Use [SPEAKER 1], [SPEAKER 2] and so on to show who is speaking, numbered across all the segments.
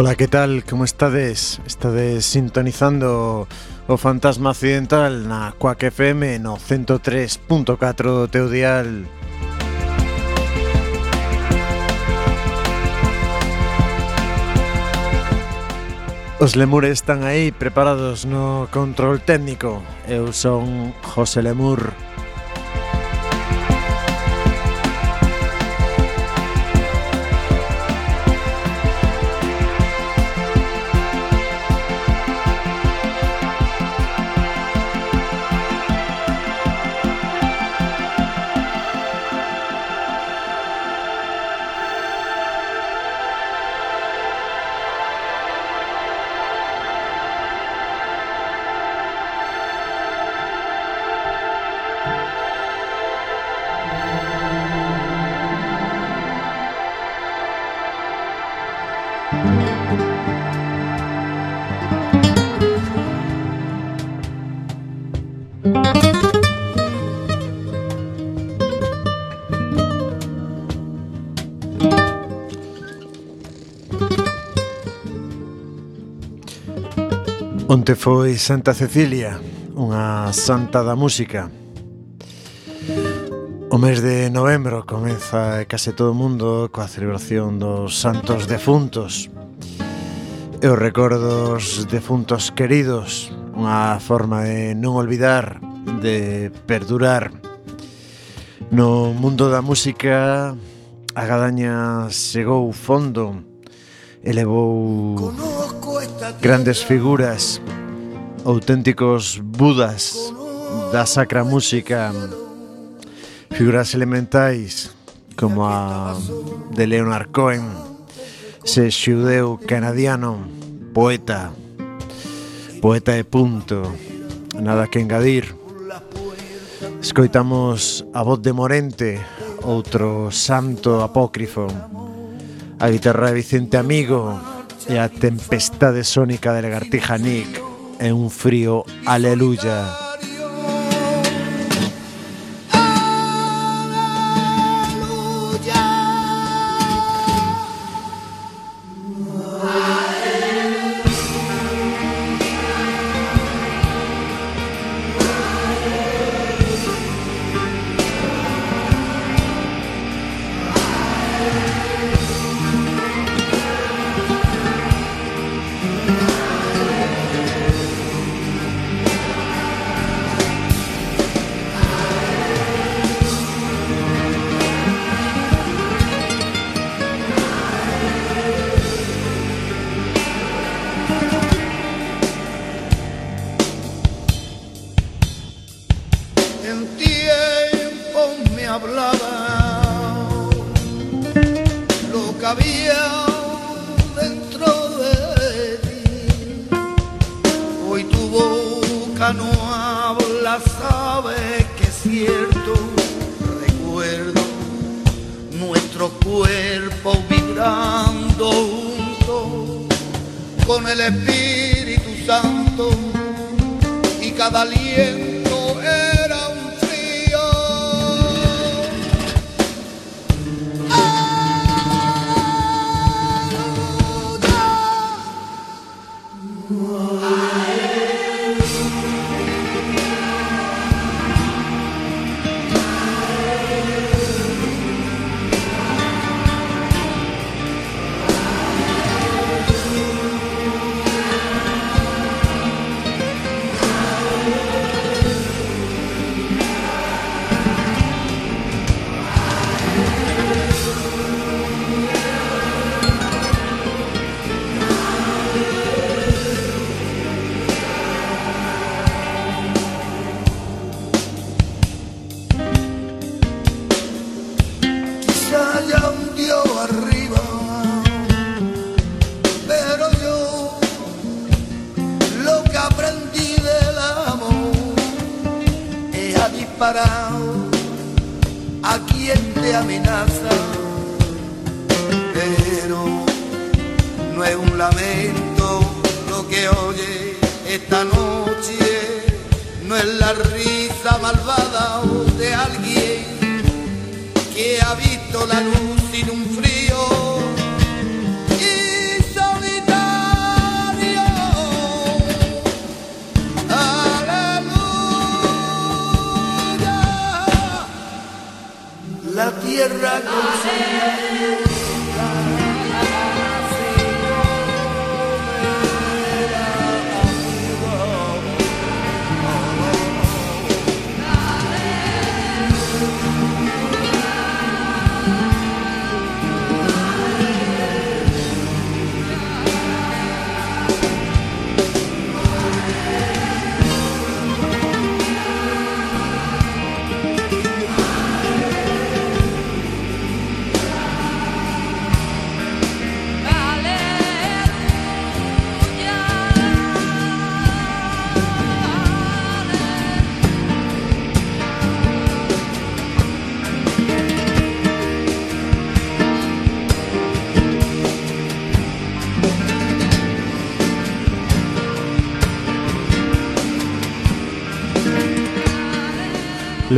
[SPEAKER 1] Ola, que tal? Como estades? Estades sintonizando o Fantasma Occidental na Quack FM no 103.4 do teu dial. Os lemures están aí preparados no control técnico. Eu son José Lemur. Onte foi Santa Cecilia, unha santa da música. O mes de novembro comeza case todo o mundo coa celebración dos santos defuntos. E os recordos defuntos queridos, unha forma de non olvidar, de perdurar. No mundo da música, a gadaña chegou fondo, elevou grandes figuras auténticos budas da sacra música. Figuras elementais como a de Leonard Cohen ese xudeu canadiano poeta poeta de punto nada que engadir. Escoitamos a voz de Morente outro santo apócrifo a guitarra de Vicente Amigo e a tempestade sónica de Lagartija Nick. E un frío aleluya.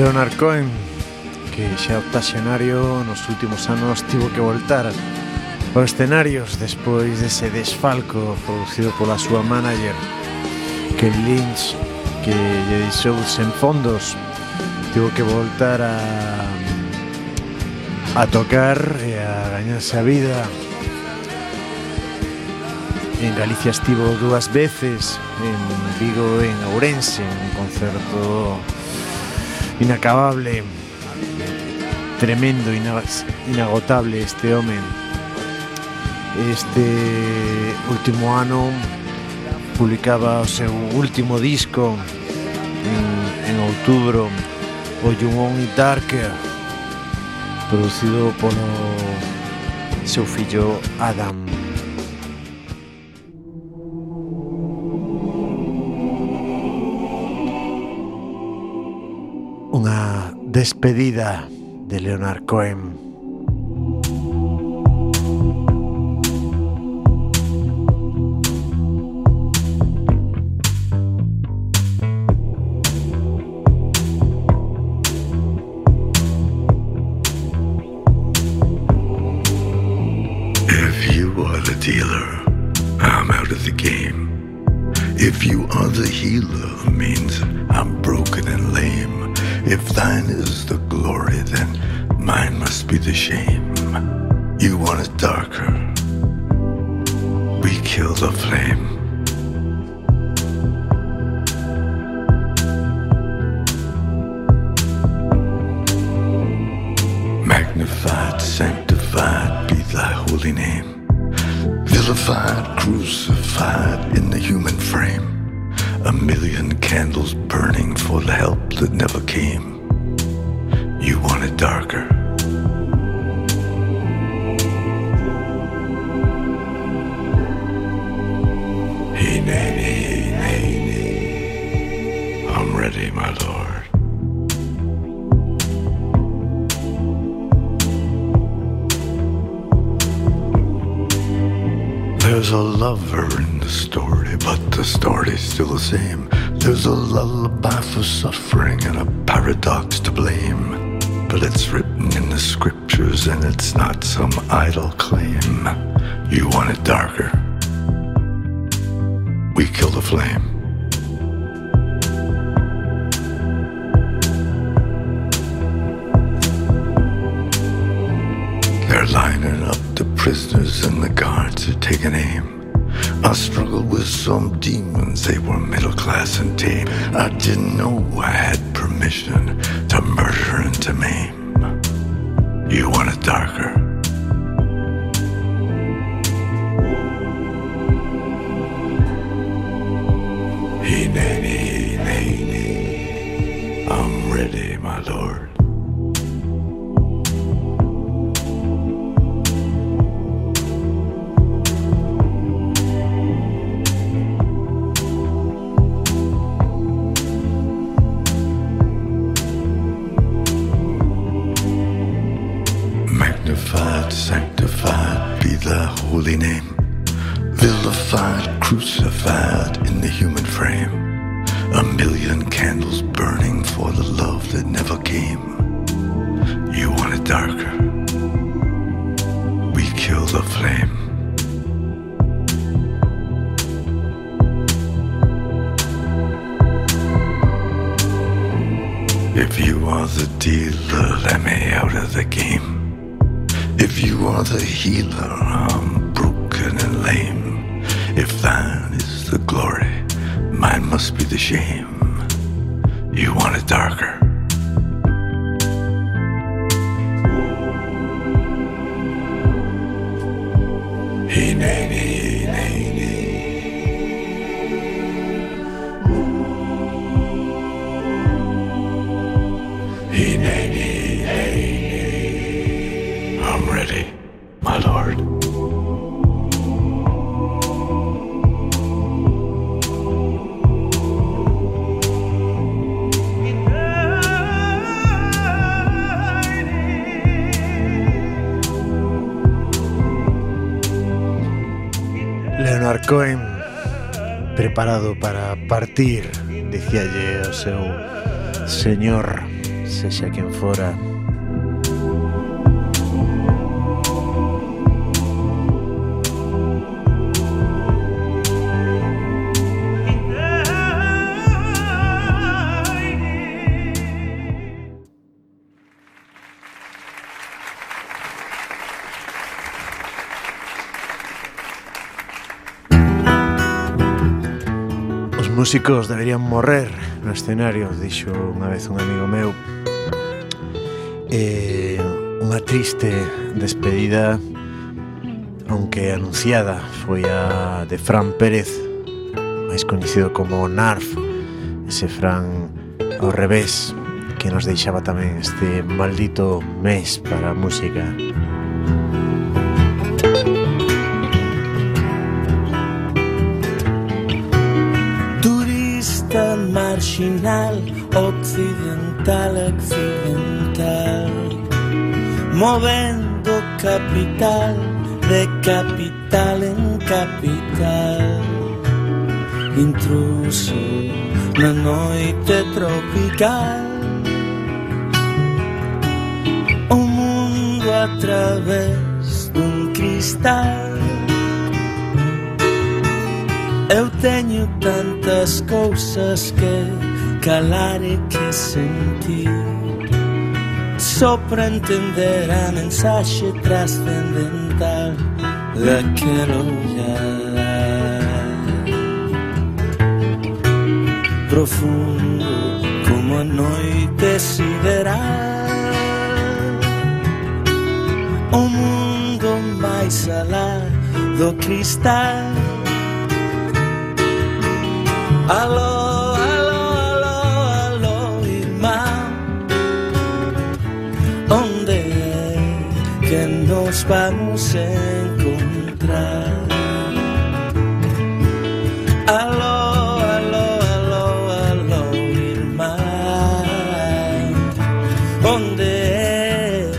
[SPEAKER 1] Leonard Cohen que xa octasionario nos últimos anos tivo que voltar aos escenarios despois dese desfalco producido pola súa manager que Lynch que lle deixou sen fondos. Tivo que voltar a a tocar e a gañarse a vida. En Galicia estivo dúas veces, en Vigo e en Ourense, un concerto inacabable, tremendo, inagotable este home. Este último ano publicaba o seu último disco en, en outubro o Young It Darker producido polo seu fillo Adam. Despedida de Leonard Cohen.
[SPEAKER 2] Be the shame. You want it darker. We kill the flame. Magnified, sanctified be thy holy name. Vilified, crucified in the human frame. A million candles burning for the help that never came. You want it darker. Lover in the story, but the story's still the same. There's a lullaby for suffering and a paradox to blame. But it's written in the scriptures and it's not some idle claim. You want it darker. We kill the flame. They're lining up the prisoners and the guards are taking aim. I struggled with some demons, they were middle class and tame. I didn't know I had permission to murder and to maim. You want it darker. Nay, nay. I'm ready, my lord.
[SPEAKER 1] Señor, seu Senhor, seja quem fora. músicos deberían morrer no escenario dixo unha vez un amigo meu eh, unha triste despedida aunque anunciada foi a de Fran Pérez máis coñecido como Narf ese Fran ao revés que nos deixaba tamén este maldito mes para a música.
[SPEAKER 3] Marginal, occidental, accidental, movendo capital de capital en capital. Intruso na noite tropical. O mundo a través dun cristal. Eu teño tantas cousas que calare che sentì. Sopra entenderá mensaje trascendental, la quiero ya. Profundo como a noite sideral, un mundo más salado cristal. Vamos encontrar? Aló, aló, aló, aló, irmão Onde é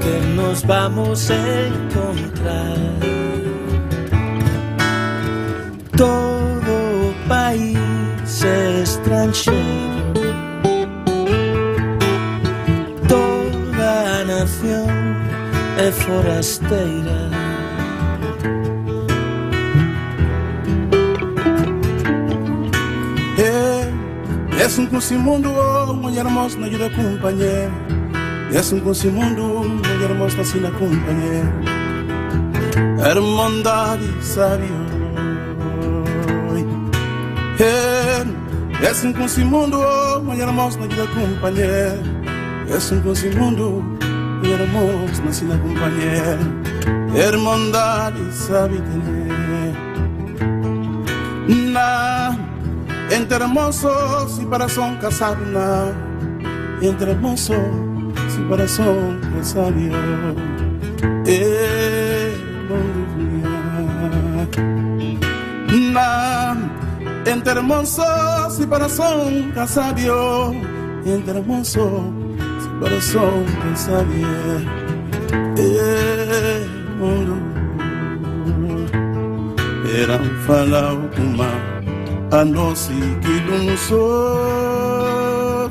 [SPEAKER 3] que nos vamos encontrar? todo país é é forasteira.
[SPEAKER 4] É, é assim com esse mundo, oh, mulher moça não ajuda a companhia. É assim com esse mundo, oh, mulher moça assim na companhia. Hermandade, sabe? É, é assim com esse mundo, oh, mulher moça não ajuda a companhia. É assim com esse mundo. hermós mas sin acompañar hermandad y sabe tener na entre hermosos y para son casabna entre hermosos y para son casabio eh, na entre hermosos y para son casabio entre hermosos para só pensar bien. Eh. Era um falar uma a nós que não sou.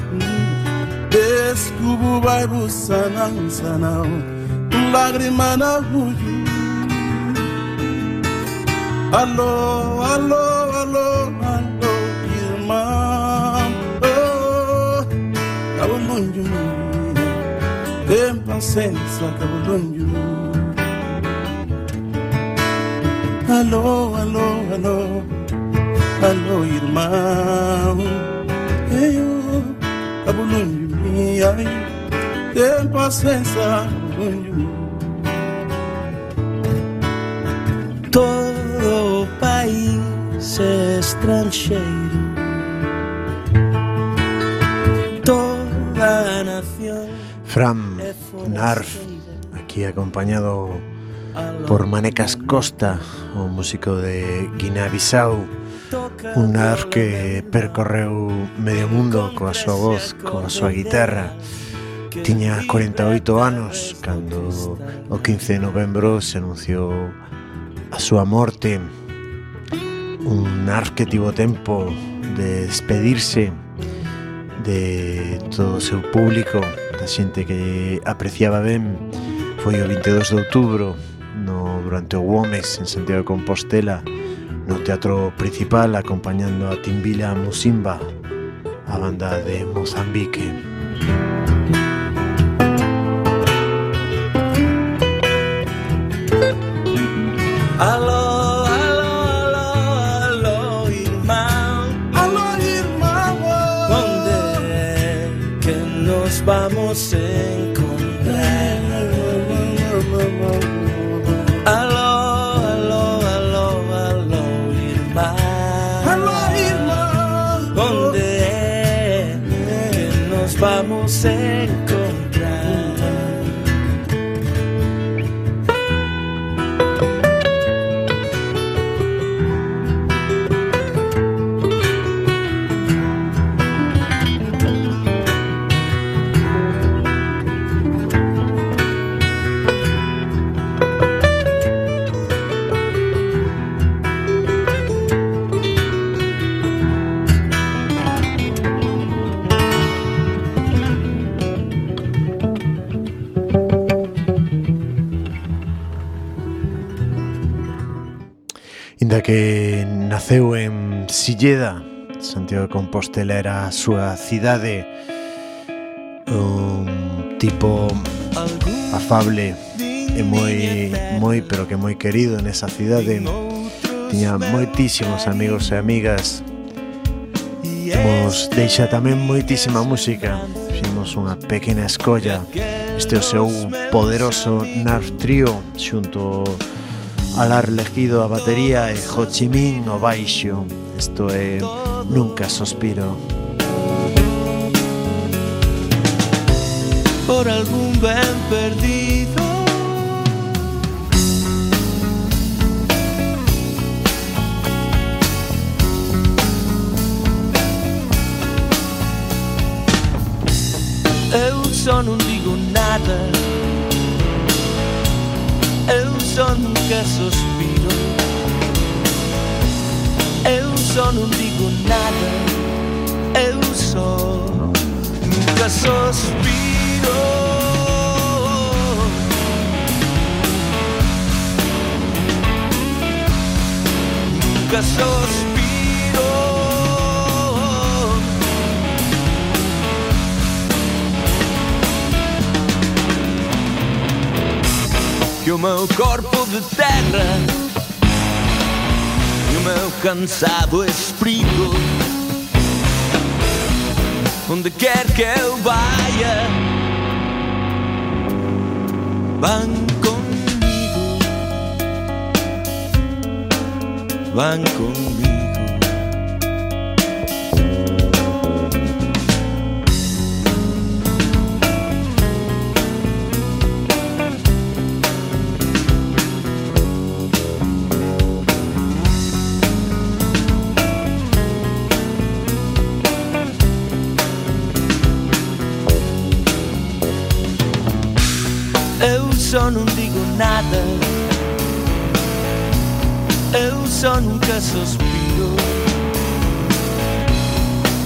[SPEAKER 4] Descubo vai sanão sanão, lágrima na rua Alô, alô, alô, alô, irmão. Oh, tá longe tempo senza cavolongiu Alô, alô, alô Alô, irmão. Eu, cavolongiu minha Tempo senza cavolongiu
[SPEAKER 3] Todo o país é estrangeiro. Toda a
[SPEAKER 1] nação.
[SPEAKER 3] Fram
[SPEAKER 1] Narf, aquí acompañado por Manecas Costa, o músico de Guinea-Bissau, un Narf que percorreu medio mundo coa súa voz, coa súa guitarra. Tiña 48 anos cando o 15 de novembro se anunciou a súa morte. Un Narf que tivo tempo de despedirse de todo o seu público da xente que apreciaba ben foi o 22 de outubro no, durante o Womex en Santiago de Compostela no teatro principal acompañando a Timbila Musimba a banda de Mozambique.
[SPEAKER 3] Música vamos encontrar?
[SPEAKER 1] Naceu en Silleda, Santiago de Compostela era a súa cidade un tipo afable e moi moi pero que moi querido nesa cidade. Tiña moitísimos amigos e amigas. Nos deixa tamén moitísima música. Fixemos unha pequena escolla. Este é o seu poderoso Narf Trio Xunto Alar Legido a batería e Ho Chi Minh o baixo. Isto é Nunca Sospiro.
[SPEAKER 3] Por algún ben perdido Eu só non digo nada é un son que sospiro Eu só non digo nada. Eu só nunca suspiro, nunca suspiro. Que o meu corpo de terra e o meu cansado espírito onde quer que eu vaya, van comigo, van comigo. Só não digo nada. Eu só nunca suspiro.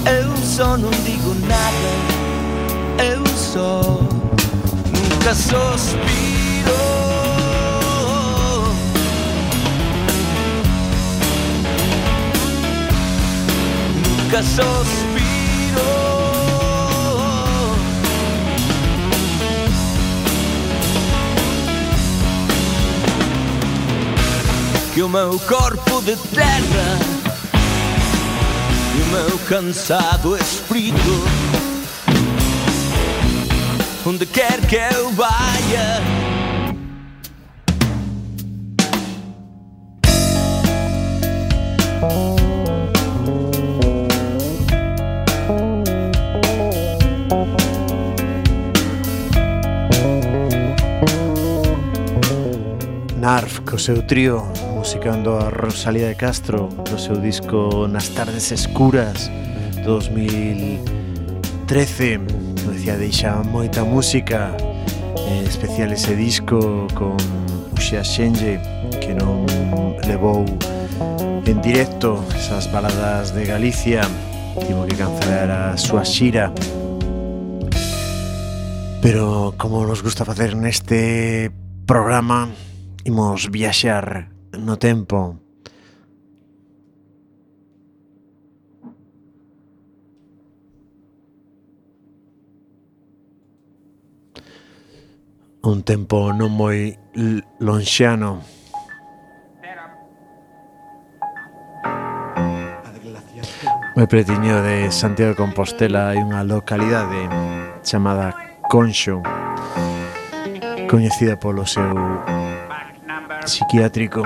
[SPEAKER 3] Eu só não digo nada. Eu só nunca suspiro. Nunca suspiro que o meu corpo de terra e o meu cansado espírito, onde quer que eu vá.
[SPEAKER 1] Narf co seu trío musicando a Rosalía de Castro do seu disco Nas tardes escuras 2013 como decía, deixa moita música eh, especial ese disco con Uxia Xenlle que non levou en directo esas baladas de Galicia. Tivo que cancelar a súa xira. Pero como nos gusta facer neste programa imos viaxar no tempo. Un tempo non moi lonxano. Moi pretiño de Santiago de Compostela hai unha localidade chamada Conxo coñecida polo seu psiquiátrico.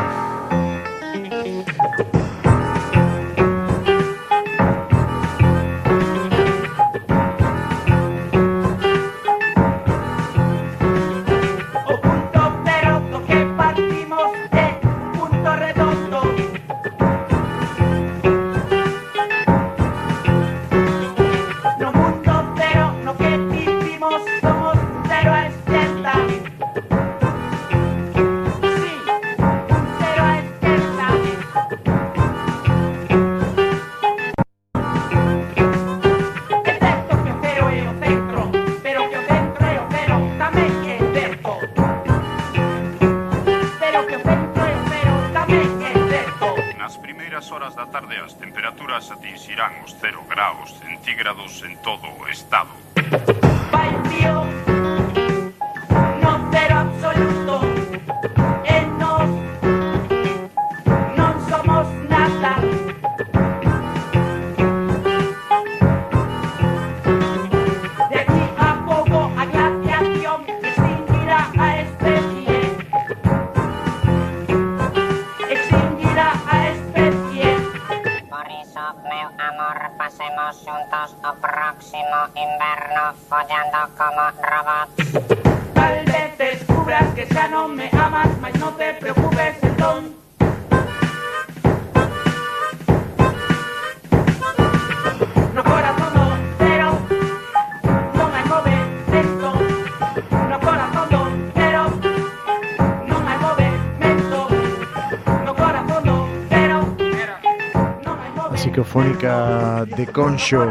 [SPEAKER 1] show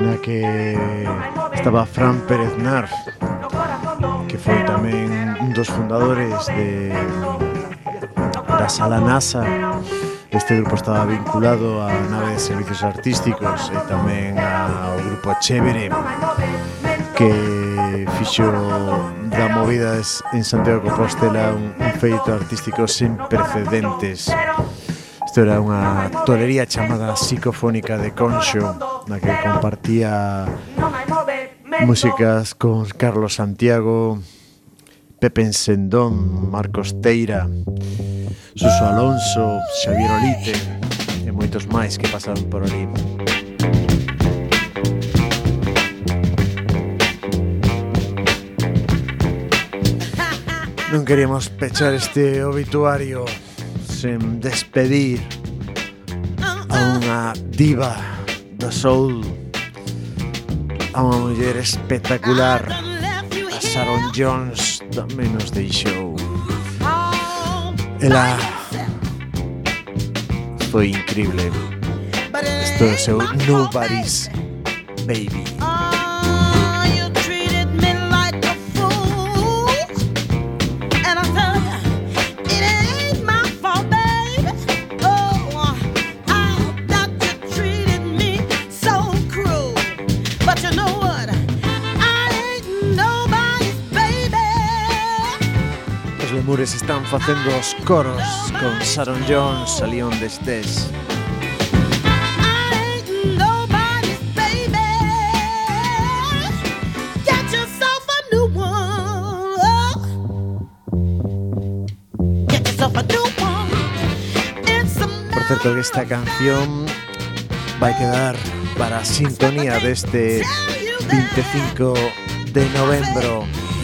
[SPEAKER 1] na que estaba Fran Pérez Narf que foi tamén un dos fundadores de da Sala NASA Este grupo estaba vinculado á nave de servicios artísticos e tamén ao grupo Chévere que fixo da movida en Santiago de Compostela un, un feito artístico sen precedentes. Isto era unha tolería chamada psicofónica de Conxo Na que compartía músicas con Carlos Santiago Pepe Sendón, Marcos Teira Suso Alonso, Xavier Olite E moitos máis que pasaron por ali. Non queríamos pechar este obituario sen despedir a unha diva do soul a unha muller espectacular a Sharon Jones da Menos de Show. Ela
[SPEAKER 5] foi increíble. Isto é seu Nobody's Baby. Mures están facendo coros con Sharon Jones salí onde estés. Por cierto que esta canción va a quedar para sintonía de este 25 de noviembre,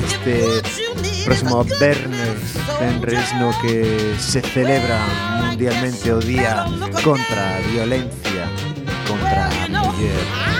[SPEAKER 5] este próximo Bernes Benres no que se celebra mundialmente o Día contra a Violencia contra a Muller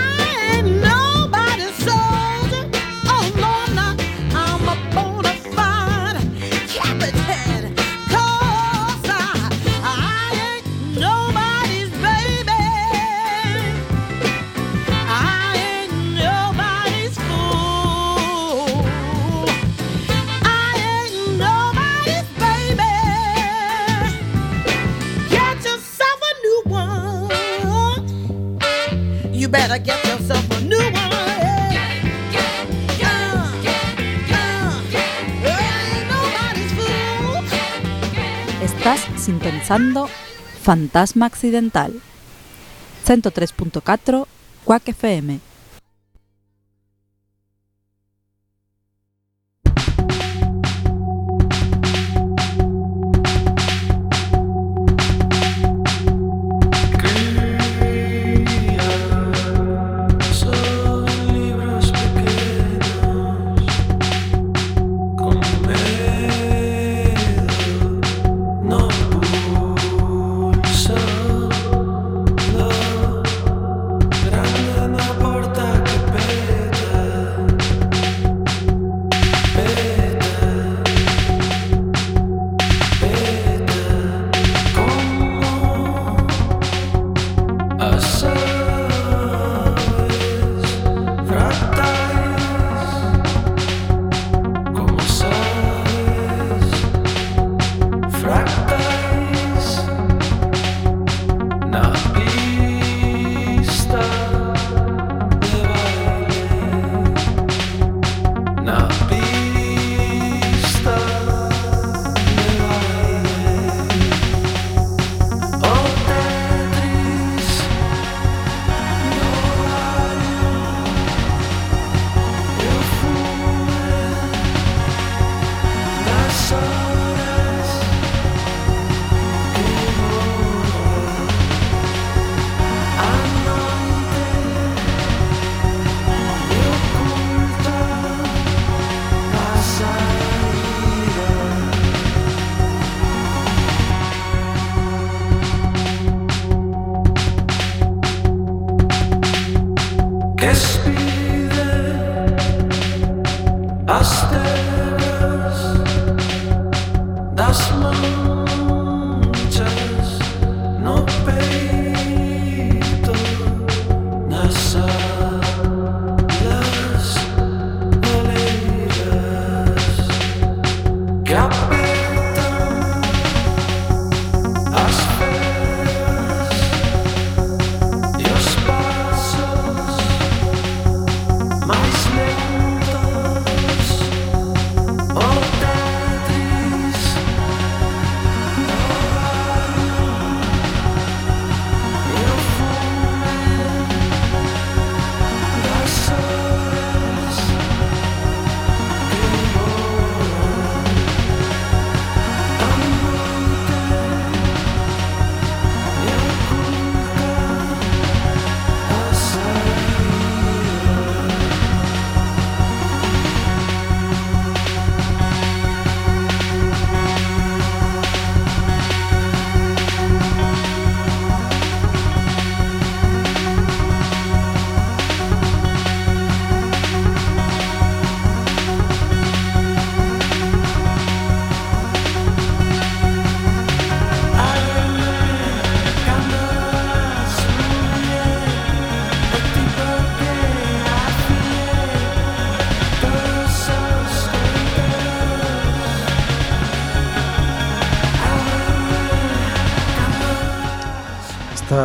[SPEAKER 3] Fantasma Accidental. 103.4 Quack FM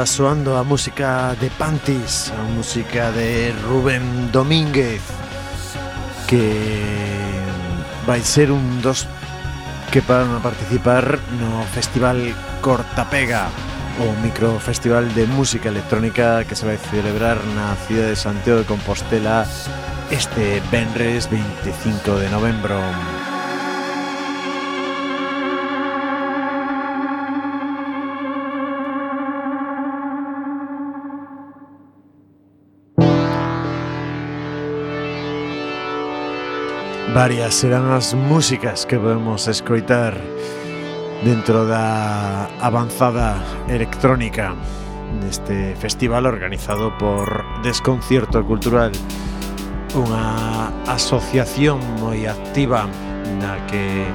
[SPEAKER 1] está soando a música de Pantis, a música de Rubén Domínguez, que vai ser un dos que van a participar no Festival Cortapega, o microfestival de música electrónica que se vai celebrar na cidade de Santiago de Compostela este venres 25 de novembro. Varias serán as músicas que podemos escoitar dentro da avanzada electrónica neste festival organizado por Desconcierto Cultural unha asociación moi activa na que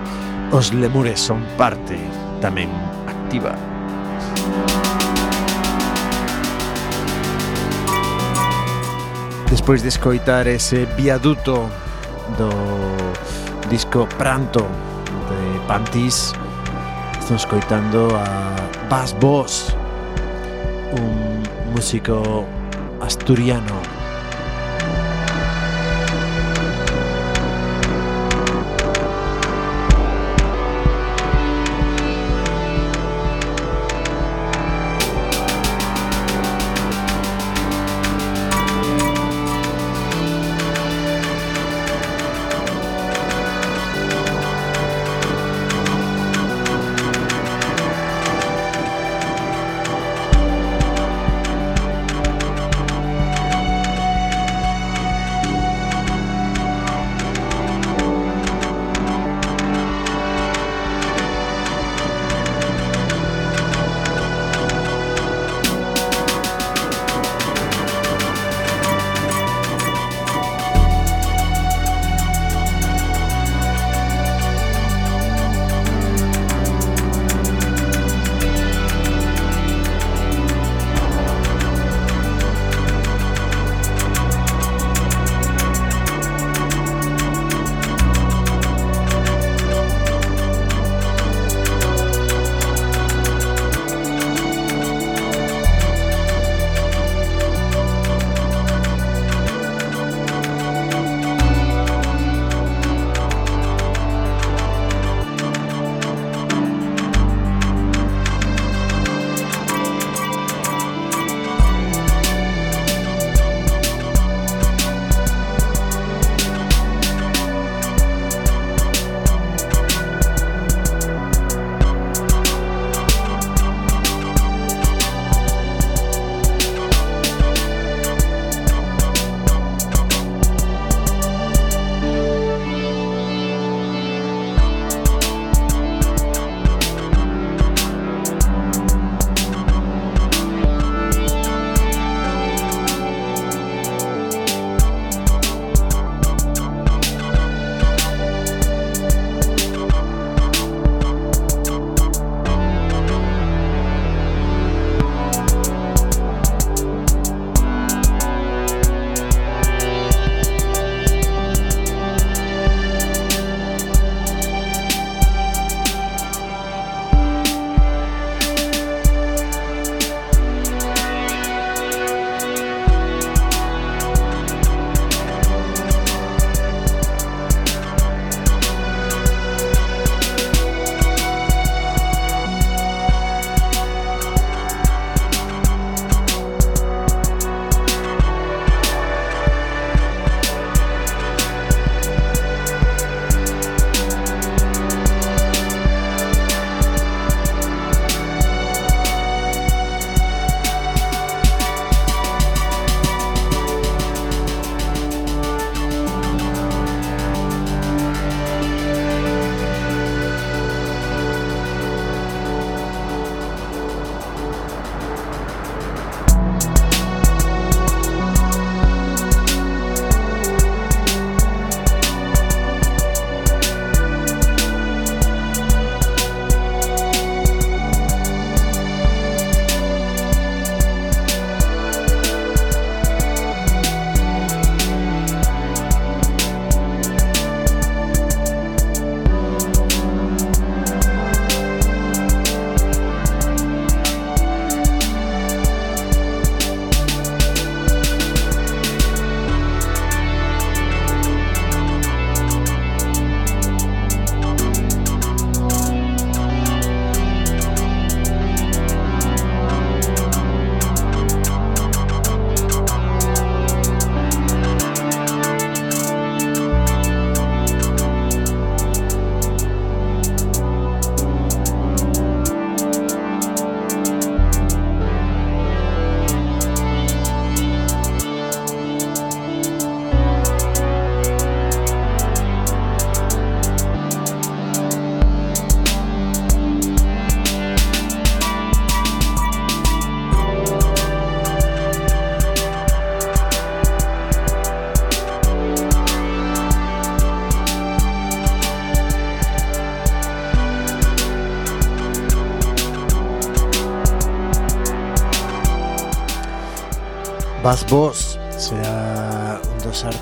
[SPEAKER 1] os lemures son parte tamén activa. Despois de escoitar ese viaduto do disco Pranto de Pantis. Estamos escoitando a Bas Boss Un músico asturiano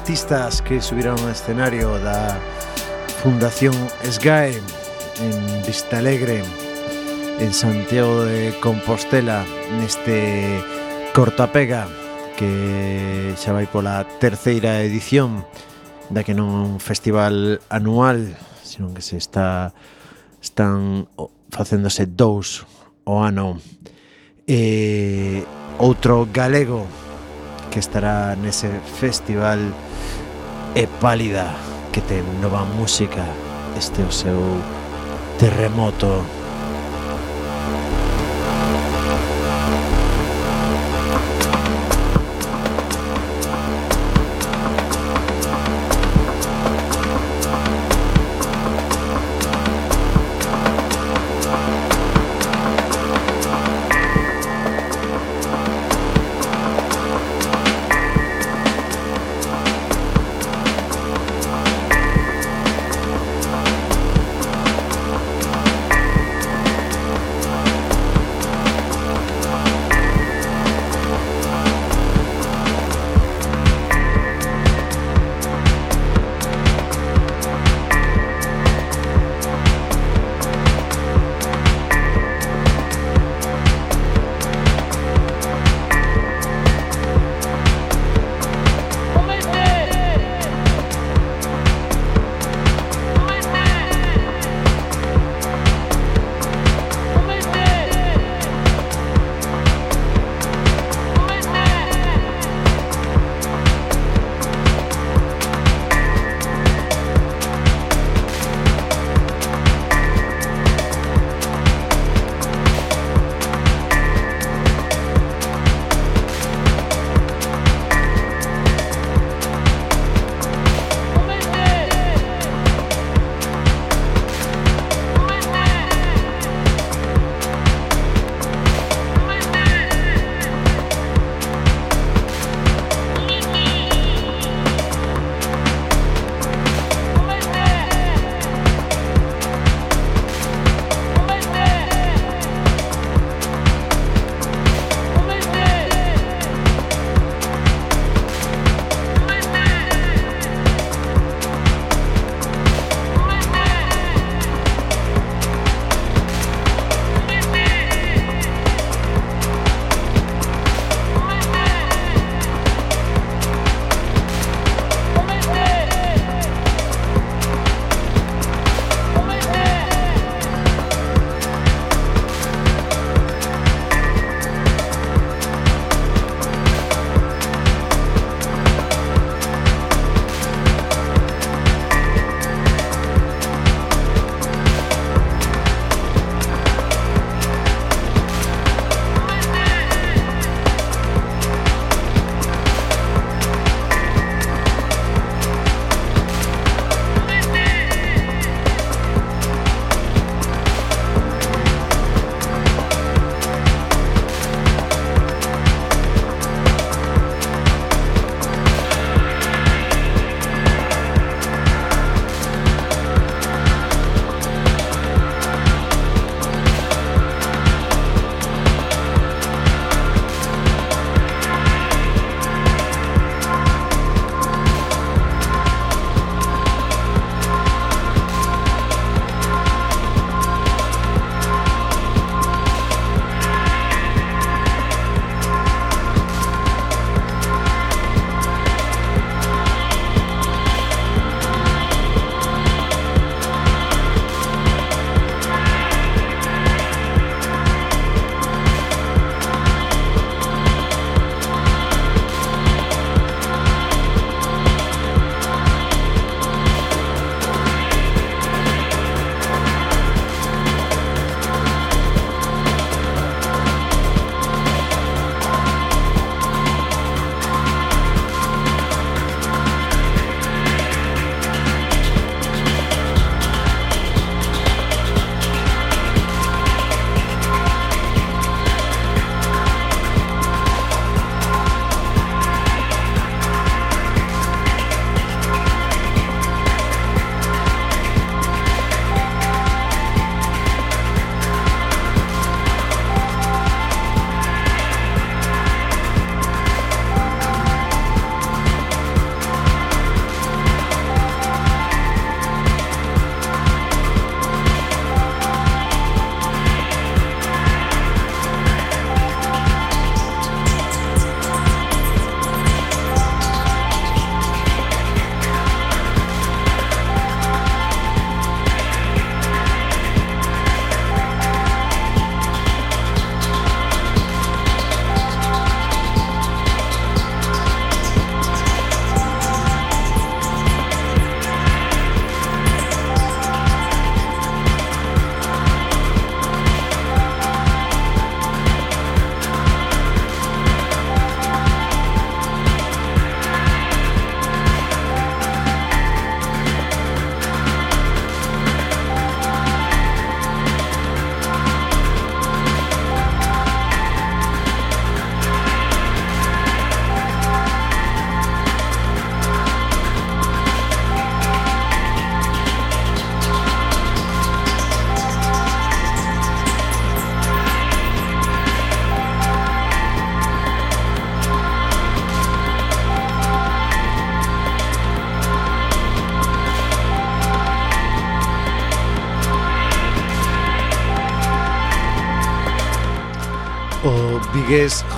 [SPEAKER 1] artistas que subirán ao escenario da Fundación SGAE en Vista Alegre, en Santiago de Compostela, neste cortapega que xa vai pola terceira edición da que non é un festival anual, senón que se está están facéndose dous o ano. E outro galego que estará nese festival é pálida que ten nova música este é o seu terremoto.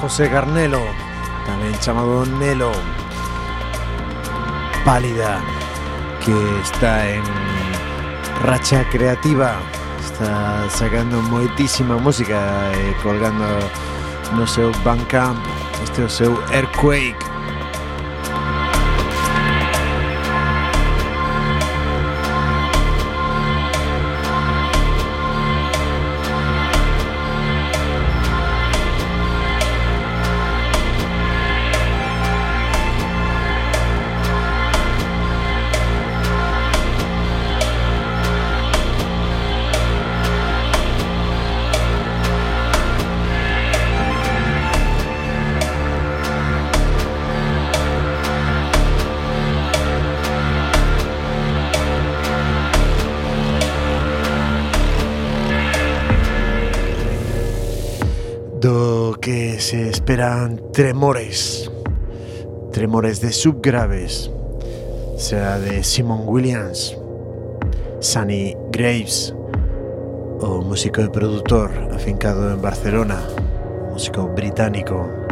[SPEAKER 1] José Garnelo, tamén chamado Nelo, Pálida, que está en racha creativa, está sacando moitísima música e colgando no seu Bandcamp, este é o seu Earthquake. Se esperan tremores, tremores de subgraves, será de Simon Williams, Sunny Graves, o músico e produtor afincado en Barcelona, músico británico.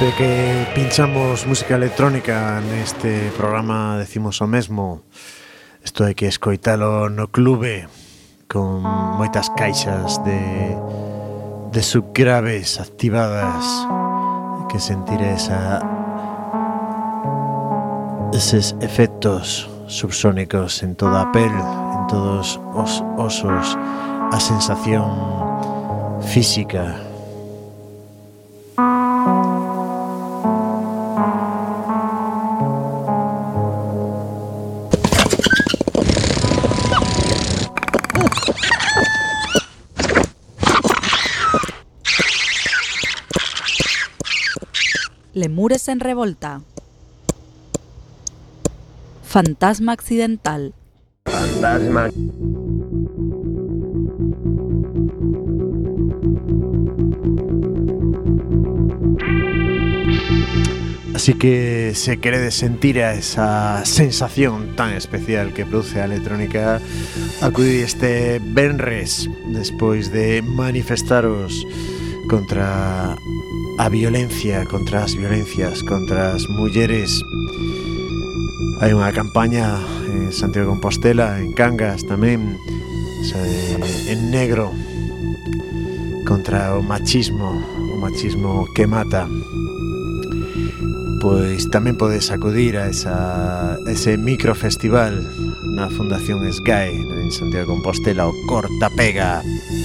[SPEAKER 1] Sempre que pinchamos música electrónica neste programa decimos o mesmo. Isto hai que escoitalo no clube Con moitas caixas de, de subgraves activadas. Que sentir esa, eses efectos subsónicos en toda a pel En todos os osos A sensación física.
[SPEAKER 6] Lemures en revolta. Fantasma accidental.
[SPEAKER 7] Fantasma.
[SPEAKER 1] Así que se queredes sentir a esa sensación tan especial que produce a electrónica Acudí este Benres despois de manifestaros contra a violencia, contra as violencias, contra as mulleres. Hai unha campaña en Santiago de Compostela, en Cangas tamén, en negro, contra o machismo, o machismo que mata. Pois tamén podes acudir a, esa, a ese microfestival na Fundación SGAE en Santiago de Compostela, o Corta Pega. Corta Pega.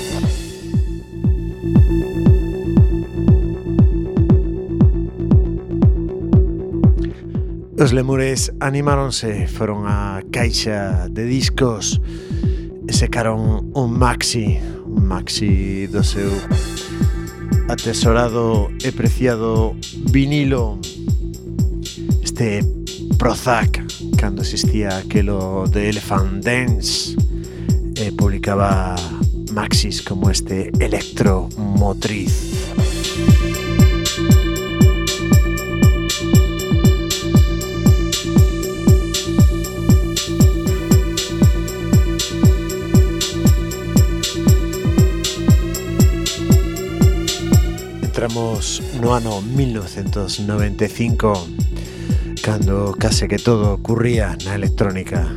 [SPEAKER 1] Os lemures animáronse, foron a caixa de discos e secaron un maxi, un maxi do seu atesorado e preciado vinilo este Prozac cando existía aquelo de Elephant Dance e publicaba maxis como este Electromotriz. motriz No ano 1995 cando case que todo ocurría na electrónica.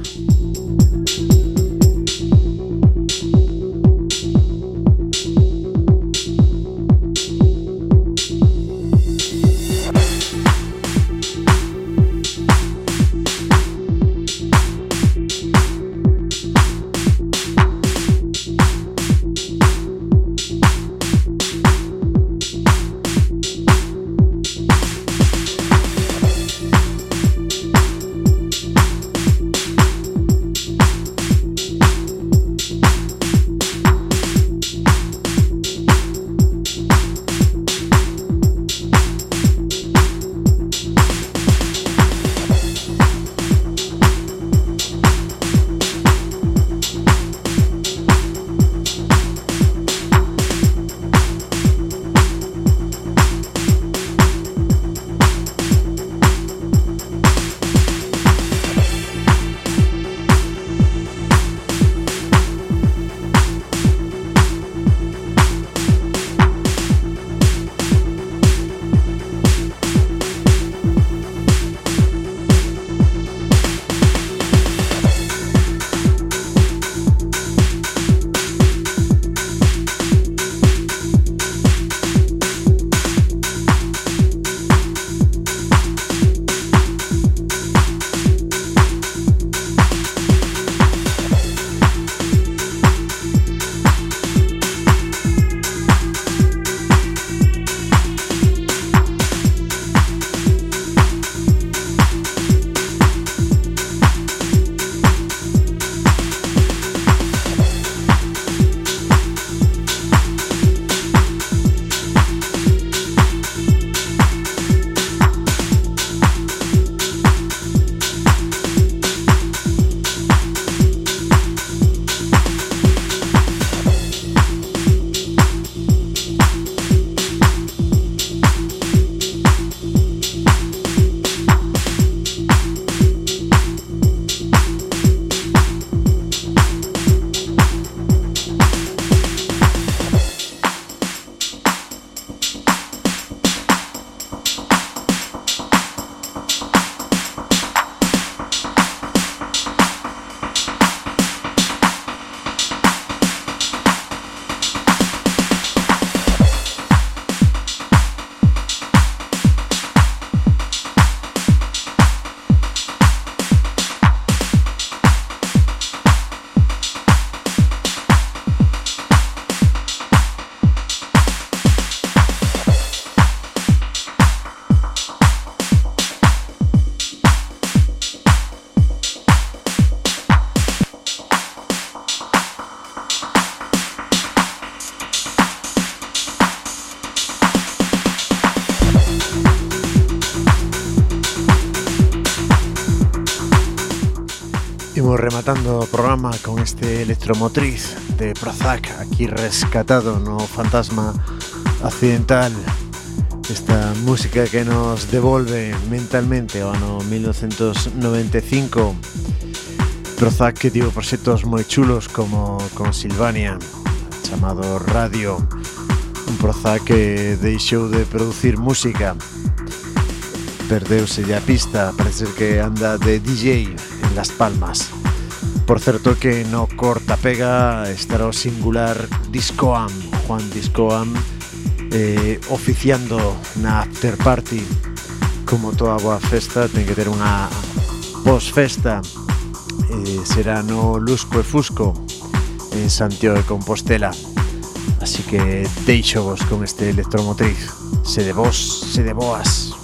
[SPEAKER 1] Rematando programa con este electromotriz de Prozac Aquí rescatado no Fantasma Accidental. Esta música que nos devolve mentalmente o ano 1995 Prozac que tivo proxectos moi chulos como con Silvania Chamado Radio. Un Prozac que deixou de producir música. Perdeuse a pista, parece que anda de DJ en Las Palmas. Por certo que no corta pega estará o singular Discoam, Juan Discoam eh, oficiando na after party. Como toda boa festa ten que ter unha post festa eh, será no Lusco e Fusco en Santiago de Compostela. Así que deixo vos con este electromotriz. Se de vos, se de boas.